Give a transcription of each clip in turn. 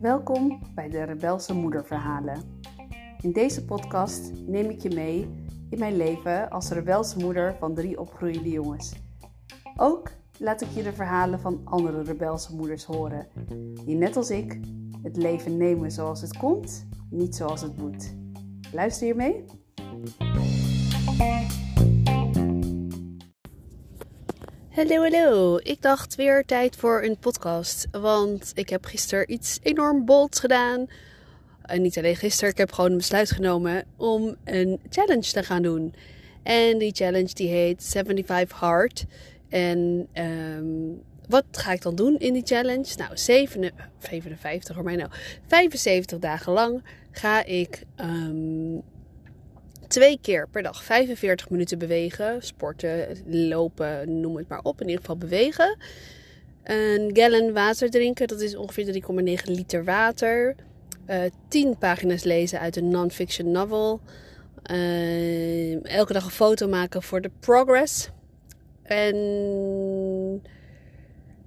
Welkom bij de Rebelse Moederverhalen. In deze podcast neem ik je mee in mijn leven als rebelse moeder van drie opgroeiende jongens. Ook laat ik je de verhalen van andere rebelse moeders horen, die net als ik het leven nemen zoals het komt, niet zoals het moet. Luister je mee? Hallo, hallo. Ik dacht weer tijd voor een podcast. Want ik heb gisteren iets enorm bolds gedaan. En niet alleen gisteren, ik heb gewoon een besluit genomen om een challenge te gaan doen. En die challenge die heet 75 Hard. En um, wat ga ik dan doen in die challenge? Nou, 57, hoor mij nou. 75 dagen lang ga ik um, twee keer per dag 45 minuten bewegen. Sporten, lopen, noem het maar op. In ieder geval bewegen. Een gallon water drinken, dat is ongeveer 3,9 liter water. Uh, eh, 10 pagina's lezen uit een non-fiction novel. Uh, elke dag een foto maken voor de progress. En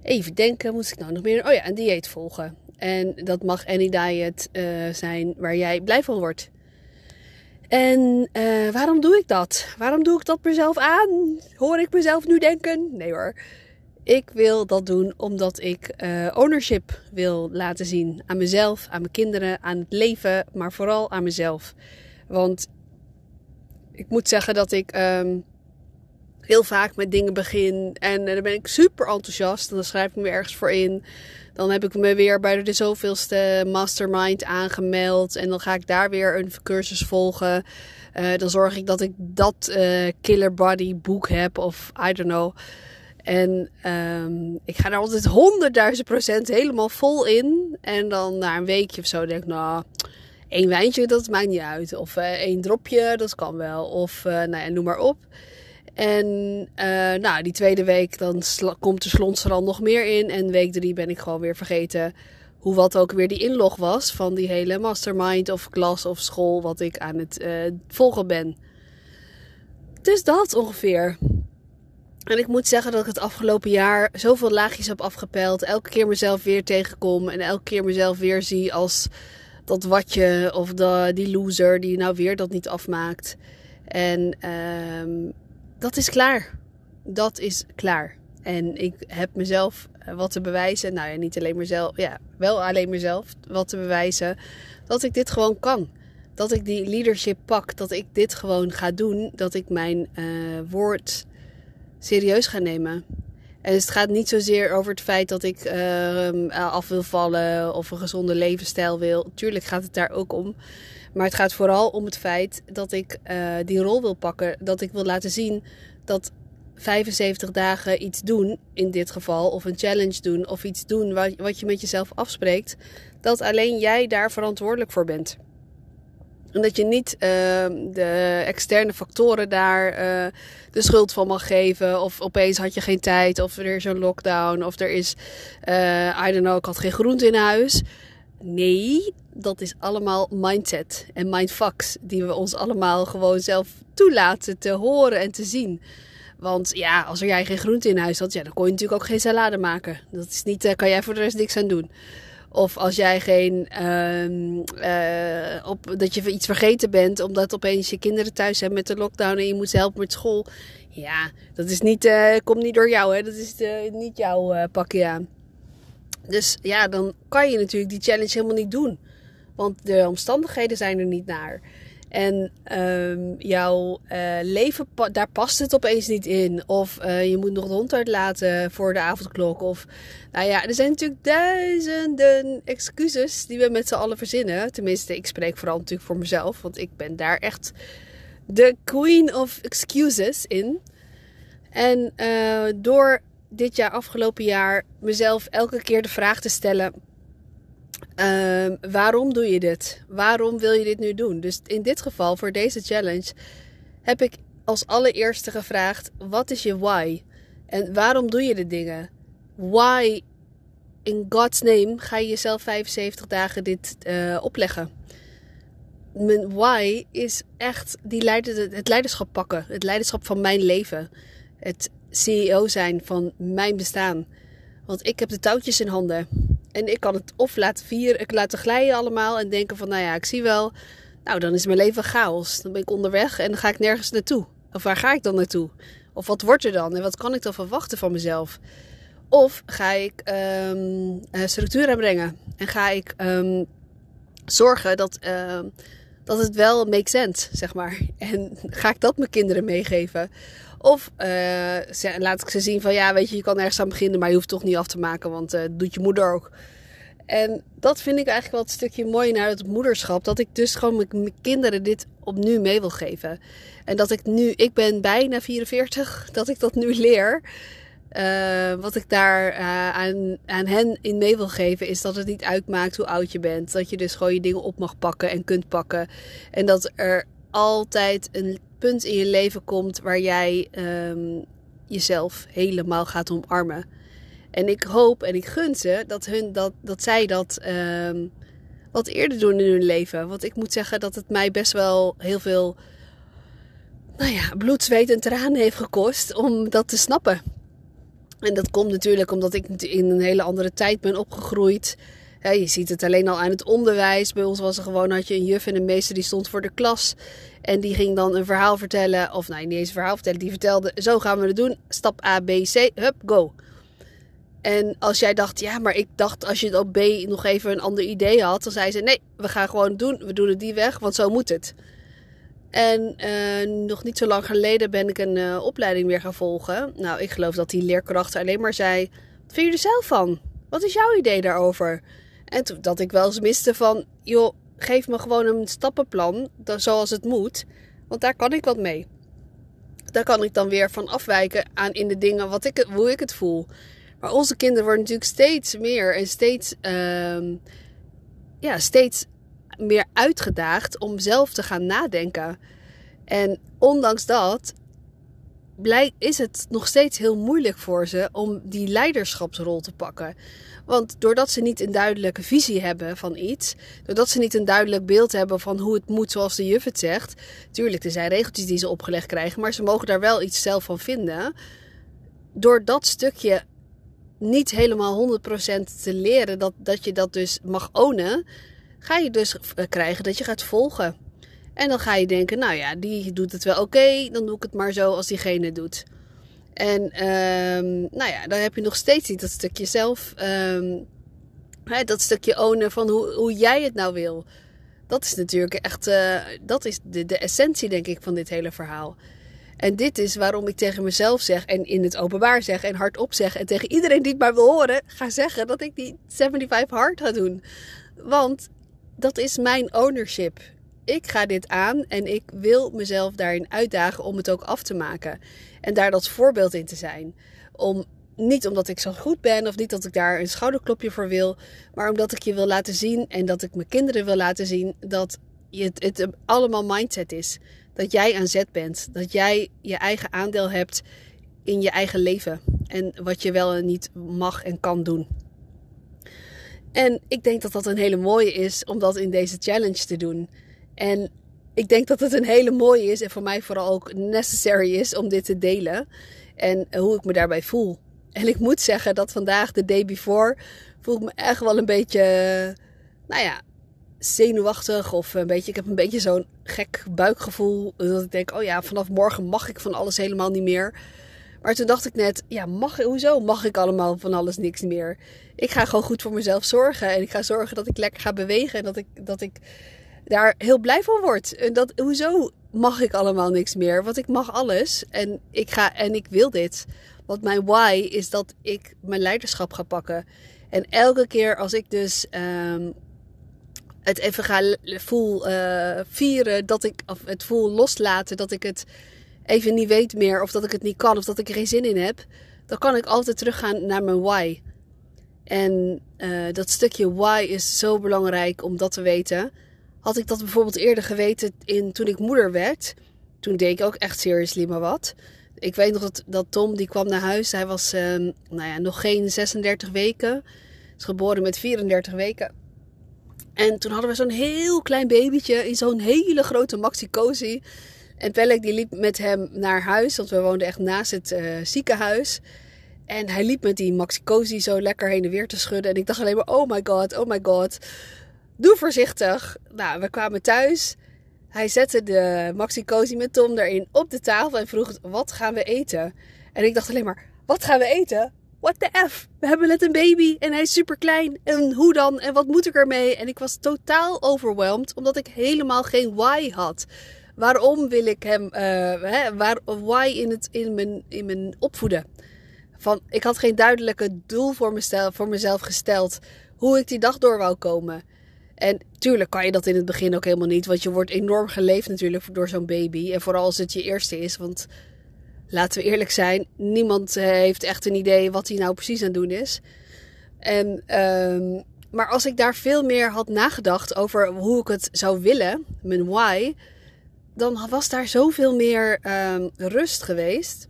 even denken, moest ik nou nog meer? Oh ja, een dieet volgen. En dat mag any diet uh, zijn waar jij blij van wordt. En uh, waarom doe ik dat? Waarom doe ik dat mezelf aan? Hoor ik mezelf nu denken? Nee hoor. Ik wil dat doen omdat ik uh, ownership wil laten zien aan mezelf, aan mijn kinderen, aan het leven, maar vooral aan mezelf. Want ik moet zeggen dat ik um, heel vaak met dingen begin en uh, dan ben ik super enthousiast en dan schrijf ik me ergens voor in. Dan heb ik me weer bij de zoveelste mastermind aangemeld. En dan ga ik daar weer een cursus volgen. Uh, dan zorg ik dat ik dat uh, Killer Body boek heb. Of I don't know. En um, ik ga daar altijd honderdduizend procent helemaal vol in. En dan na een weekje of zo denk ik, nou, één wijntje, dat maakt niet uit. Of uh, één dropje, dat kan wel. Of nou ja, noem maar op. En uh, nou, die tweede week dan komt de slons al nog meer in. En week drie ben ik gewoon weer vergeten hoe wat ook weer die inlog was van die hele mastermind of klas of school wat ik aan het uh, volgen ben. Dus dat ongeveer. En ik moet zeggen dat ik het afgelopen jaar zoveel laagjes heb afgepeld. Elke keer mezelf weer tegenkom. En elke keer mezelf weer zie als dat watje of die loser die nou weer dat niet afmaakt. En um, dat is klaar. Dat is klaar. En ik heb mezelf eh, wat te bewijzen. Nou ja, niet alleen mezelf. Ja, wel alleen mezelf wat te bewijzen. Dat ik dit gewoon kan. Dat ik die leadership pak. Dat ik dit gewoon ga doen. Dat ik mijn uh, woord serieus ga nemen. En het gaat niet zozeer over het feit dat ik uh, af wil vallen of een gezonde levensstijl wil. Tuurlijk gaat het daar ook om. Maar het gaat vooral om het feit dat ik uh, die rol wil pakken. Dat ik wil laten zien dat 75 dagen iets doen, in dit geval, of een challenge doen, of iets doen wat, wat je met jezelf afspreekt, dat alleen jij daar verantwoordelijk voor bent. En dat je niet uh, de externe factoren daar uh, de schuld van mag geven. Of opeens had je geen tijd. Of er is een lockdown. Of er is, uh, I don't know, ik had geen groente in huis. Nee, dat is allemaal mindset en mindfucks die we ons allemaal gewoon zelf toelaten te horen en te zien. Want ja, als er jij geen groente in huis had, ja, dan kon je natuurlijk ook geen salade maken. Dat is niet, daar kan jij voor de rest niks aan doen. Of als jij geen, uh, uh, op, dat je iets vergeten bent, omdat opeens je kinderen thuis zijn met de lockdown en je moet ze helpen met school. Ja, dat is niet, uh, komt niet door jou, hè? Dat is niet jouw pakje aan. Dus ja, dan kan je natuurlijk die challenge helemaal niet doen. Want de omstandigheden zijn er niet naar. En um, jouw uh, leven, daar past het opeens niet in. Of uh, je moet nog de hond uitlaten voor de avondklok. Of, nou ja, er zijn natuurlijk duizenden excuses die we met z'n allen verzinnen. Tenminste, ik spreek vooral natuurlijk voor mezelf. Want ik ben daar echt de queen of excuses in. En uh, door dit jaar, afgelopen jaar, mezelf elke keer de vraag te stellen: uh, waarom doe je dit? Waarom wil je dit nu doen? Dus in dit geval, voor deze challenge, heb ik als allereerste gevraagd: wat is je why? En waarom doe je de dingen? Why in God's name ga je jezelf 75 dagen dit uh, opleggen? Mijn why is echt die leider, het leiderschap pakken. Het leiderschap van mijn leven. Het CEO zijn van mijn bestaan. Want ik heb de touwtjes in handen. En ik kan het of laten vieren, ik laten glijden allemaal en denken van, nou ja, ik zie wel. Nou, dan is mijn leven chaos. Dan ben ik onderweg en dan ga ik nergens naartoe. Of waar ga ik dan naartoe? Of wat wordt er dan? En wat kan ik dan verwachten van mezelf? Of ga ik um, structuur aanbrengen en ga ik um, zorgen dat, uh, dat het wel makes sense, zeg maar. En ga ik dat mijn kinderen meegeven? Of uh, laat ik ze zien van ja, weet je, je kan ergens aan beginnen, maar je hoeft toch niet af te maken, want uh, doet je moeder ook. En dat vind ik eigenlijk wel het stukje mooi naar het moederschap. Dat ik dus gewoon mijn kinderen dit opnieuw mee wil geven. En dat ik nu, ik ben bijna 44, dat ik dat nu leer. Uh, wat ik daar aan, aan hen in mee wil geven, is dat het niet uitmaakt hoe oud je bent. Dat je dus gewoon je dingen op mag pakken en kunt pakken. En dat er altijd een punt in je leven komt waar jij um, jezelf helemaal gaat omarmen. En ik hoop en ik gun ze dat, hun, dat, dat zij dat um, wat eerder doen in hun leven. Want ik moet zeggen dat het mij best wel heel veel nou ja, bloed, zweet en tranen heeft gekost om dat te snappen. En dat komt natuurlijk omdat ik in een hele andere tijd ben opgegroeid. Je ziet het alleen al aan het onderwijs. Bij ons was er gewoon, had je een juf en een meester die stond voor de klas. En die ging dan een verhaal vertellen. Of nee, niet eens een verhaal vertellen. Die vertelde, zo gaan we het doen. Stap A, B, C, hup, go. En als jij dacht, ja, maar ik dacht als je op B nog even een ander idee had. Dan zei ze, nee, we gaan gewoon doen. We doen het die weg, want zo moet het. En uh, nog niet zo lang geleden ben ik een uh, opleiding weer gaan volgen. Nou, ik geloof dat die leerkracht alleen maar zei: Wat vind je er zelf van? Wat is jouw idee daarover? En toen dat ik wel eens miste van: joh, geef me gewoon een stappenplan zoals het moet. Want daar kan ik wat mee. Daar kan ik dan weer van afwijken aan in de dingen wat ik, hoe ik het voel. Maar onze kinderen worden natuurlijk steeds meer en steeds, uh, ja, steeds meer uitgedaagd om zelf te gaan nadenken. En ondanks dat is het nog steeds heel moeilijk voor ze om die leiderschapsrol te pakken. Want doordat ze niet een duidelijke visie hebben van iets, doordat ze niet een duidelijk beeld hebben van hoe het moet zoals de juf het zegt. Tuurlijk, er zijn regeltjes die ze opgelegd krijgen, maar ze mogen daar wel iets zelf van vinden. Door dat stukje niet helemaal 100% te leren, dat, dat je dat dus mag ownen, ga je dus eh, krijgen dat je gaat volgen. En dan ga je denken, nou ja, die doet het wel oké, dan doe ik het maar zo als diegene doet. En um, nou ja, dan heb je nog steeds niet dat stukje zelf, um, hè, dat stukje ownen van hoe, hoe jij het nou wil. Dat is natuurlijk echt, uh, dat is de, de essentie denk ik van dit hele verhaal. En dit is waarom ik tegen mezelf zeg en in het openbaar zeg en hardop zeg en tegen iedereen die het maar wil horen, ga zeggen dat ik die 75 hard ga doen. Want dat is mijn ownership. Ik ga dit aan en ik wil mezelf daarin uitdagen om het ook af te maken. En daar dat voorbeeld in te zijn. Om, niet omdat ik zo goed ben of niet dat ik daar een schouderklopje voor wil, maar omdat ik je wil laten zien en dat ik mijn kinderen wil laten zien dat het, het allemaal mindset is. Dat jij aan zet bent. Dat jij je eigen aandeel hebt in je eigen leven. En wat je wel en niet mag en kan doen. En ik denk dat dat een hele mooie is om dat in deze challenge te doen. En ik denk dat het een hele mooie is en voor mij vooral ook necessary is om dit te delen. En hoe ik me daarbij voel. En ik moet zeggen dat vandaag, de day before, voel ik me echt wel een beetje, nou ja, zenuwachtig. Of een beetje, ik heb een beetje zo'n gek buikgevoel. Dat ik denk, oh ja, vanaf morgen mag ik van alles helemaal niet meer. Maar toen dacht ik net, ja, mag, hoezo mag ik allemaal van alles niks meer? Ik ga gewoon goed voor mezelf zorgen. En ik ga zorgen dat ik lekker ga bewegen. En dat ik, dat ik daar heel blij van word. En dat, hoezo mag ik allemaal niks meer? Want ik mag alles. En ik, ga, en ik wil dit. Want mijn why is dat ik mijn leiderschap ga pakken. En elke keer als ik dus um, het even ga voel uh, vieren, dat ik, of het voel loslaten, dat ik het even niet weet meer of dat ik het niet kan of dat ik er geen zin in heb, dan kan ik altijd teruggaan naar mijn why. En uh, dat stukje why is zo belangrijk om dat te weten. Had ik dat bijvoorbeeld eerder geweten in, toen ik moeder werd, toen deed ik ook echt seriously maar wat. Ik weet nog dat, dat Tom die kwam naar huis. Hij was uh, nou ja, nog geen 36 weken. Is geboren met 34 weken. En toen hadden we zo'n heel klein babytje in zo'n hele grote maxi cozy. En Pelek die liep met hem naar huis, want we woonden echt naast het uh, ziekenhuis. En hij liep met die Maxi zo lekker heen en weer te schudden. En ik dacht alleen maar, oh my god, oh my god. Doe voorzichtig. Nou, we kwamen thuis. Hij zette de Maxi met Tom erin op de tafel en vroeg, wat gaan we eten? En ik dacht alleen maar, wat gaan we eten? What the F? We hebben net een baby en hij is super klein. En hoe dan? En wat moet ik ermee? En ik was totaal overweldigd omdat ik helemaal geen why had. Waarom wil ik hem, uh, hè, waar, why in, het, in, mijn, in mijn opvoeden? Van, ik had geen duidelijke doel voor, voor mezelf gesteld hoe ik die dag door wou komen. En tuurlijk kan je dat in het begin ook helemaal niet, want je wordt enorm geleefd natuurlijk door zo'n baby. En vooral als het je eerste is, want laten we eerlijk zijn, niemand eh, heeft echt een idee wat hij nou precies aan het doen is. En, um, maar als ik daar veel meer had nagedacht over hoe ik het zou willen, mijn why, dan was daar zoveel meer um, rust geweest.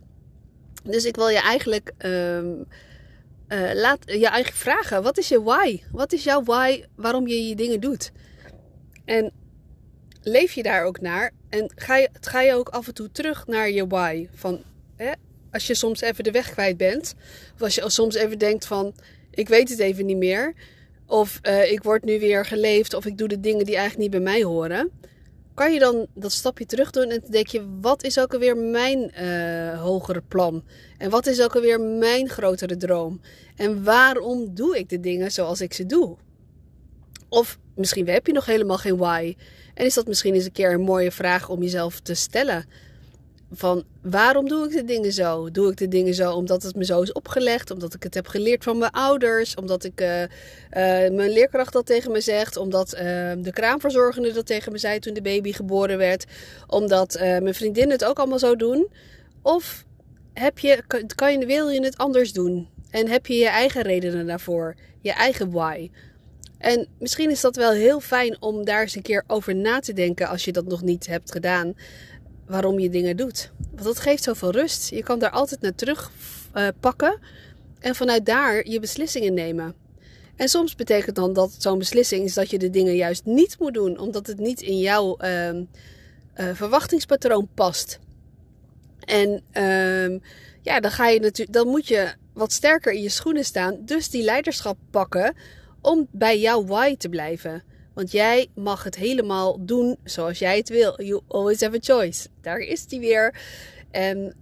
Dus ik wil je eigenlijk um, uh, laat je eigen vragen. Wat is je why? Wat is jouw why waarom je je dingen doet? En leef je daar ook naar? En ga je, ga je ook af en toe terug naar je why? Van, hè, als je soms even de weg kwijt bent. Of als je soms even denkt van, ik weet het even niet meer. Of uh, ik word nu weer geleefd. Of ik doe de dingen die eigenlijk niet bij mij horen kan je dan dat stapje terug doen en denk je, wat is ook alweer mijn uh, hogere plan? En wat is ook alweer mijn grotere droom? En waarom doe ik de dingen zoals ik ze doe? Of misschien heb je nog helemaal geen why. En is dat misschien eens een keer een mooie vraag om jezelf te stellen van waarom doe ik de dingen zo? Doe ik de dingen zo omdat het me zo is opgelegd, omdat ik het heb geleerd van mijn ouders, omdat ik uh, uh, mijn leerkracht dat tegen me zegt, omdat uh, de kraamverzorgende dat tegen me zei toen de baby geboren werd, omdat mijn vriendinnen het ook allemaal zo doen? Of heb je, kan je, wil je het anders doen? En heb je je eigen redenen daarvoor, je eigen why? En misschien is dat wel heel fijn om daar eens een keer over na te denken als je dat nog niet hebt gedaan waarom je dingen doet. Want dat geeft zoveel rust. Je kan daar altijd naar terug uh, pakken en vanuit daar je beslissingen nemen. En soms betekent dan dat zo'n beslissing is dat je de dingen juist niet moet doen, omdat het niet in jouw uh, uh, verwachtingspatroon past. En uh, ja, dan, ga je natuurlijk, dan moet je wat sterker in je schoenen staan, dus die leiderschap pakken om bij jouw why te blijven. Want jij mag het helemaal doen zoals jij het wil. You always have a choice. Daar is die weer. En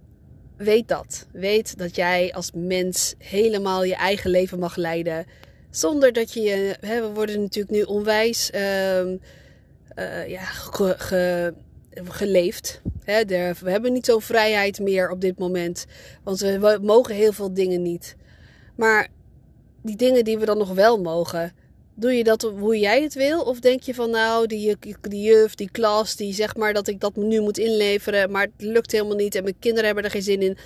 weet dat. Weet dat jij als mens helemaal je eigen leven mag leiden. Zonder dat je we worden natuurlijk nu onwijs uh, uh, ja, ge, geleefd. We hebben niet zo'n vrijheid meer op dit moment. Want we mogen heel veel dingen niet. Maar die dingen die we dan nog wel mogen Doe je dat hoe jij het wil? Of denk je van nou, die, die juf, die klas, die zeg maar dat ik dat nu moet inleveren, maar het lukt helemaal niet en mijn kinderen hebben er geen zin in.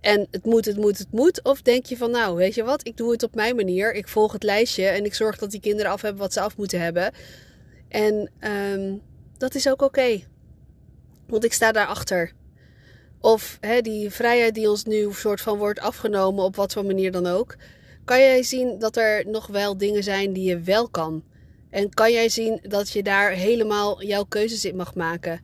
En het moet, het moet, het moet. Of denk je van nou, weet je wat, ik doe het op mijn manier. Ik volg het lijstje en ik zorg dat die kinderen af hebben wat ze af moeten hebben. En um, dat is ook oké. Want ik sta daarachter. Of die vrijheid die ons nu soort van wordt afgenomen, op wat voor manier dan ook kan jij zien dat er nog wel dingen zijn die je wel kan. En kan jij zien dat je daar helemaal jouw keuzes in mag maken.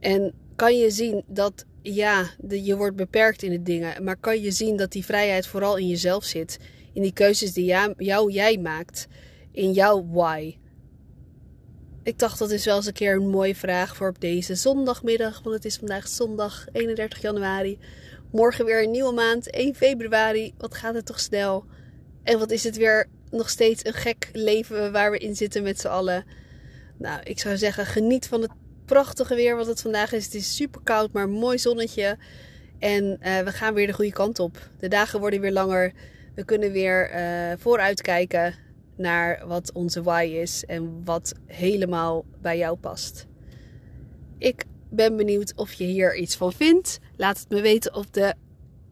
En kan je zien dat ja, je wordt beperkt in de dingen. Maar kan je zien dat die vrijheid vooral in jezelf zit. In die keuzes die jou, jij maakt. In jouw why. Ik dacht dat is wel eens een keer een mooie vraag voor op deze zondagmiddag. Want het is vandaag zondag 31 januari. Morgen weer een nieuwe maand, 1 februari. Wat gaat het toch snel? En wat is het weer nog steeds een gek leven waar we in zitten met z'n allen. Nou, ik zou zeggen, geniet van het prachtige weer wat het vandaag is. Het is super koud, maar mooi zonnetje. En uh, we gaan weer de goede kant op. De dagen worden weer langer. We kunnen weer uh, vooruitkijken naar wat onze why is en wat helemaal bij jou past. Ik ben benieuwd of je hier iets van vindt. Laat het me weten op de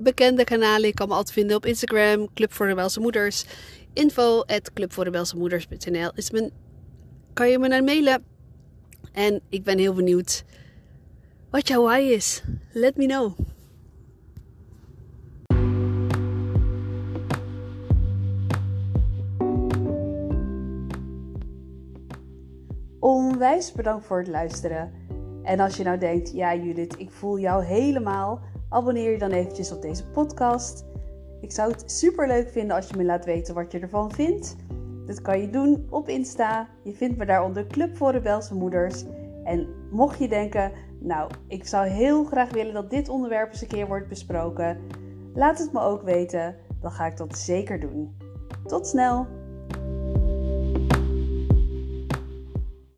bekende kanalen. Ik kan me altijd vinden op Instagram, Club voor Rebelse Moeders. Info at is mijn, kan je me naar mailen. En ik ben heel benieuwd wat jouw why is. Let me know. Onwijs bedankt voor het luisteren. En als je nou denkt, ja Judith, ik voel jou helemaal, abonneer je dan eventjes op deze podcast. Ik zou het super leuk vinden als je me laat weten wat je ervan vindt. Dat kan je doen op Insta. Je vindt me daar onder Club voor Rebelse Moeders. En mocht je denken, nou, ik zou heel graag willen dat dit onderwerp eens een keer wordt besproken, laat het me ook weten. Dan ga ik dat zeker doen. Tot snel!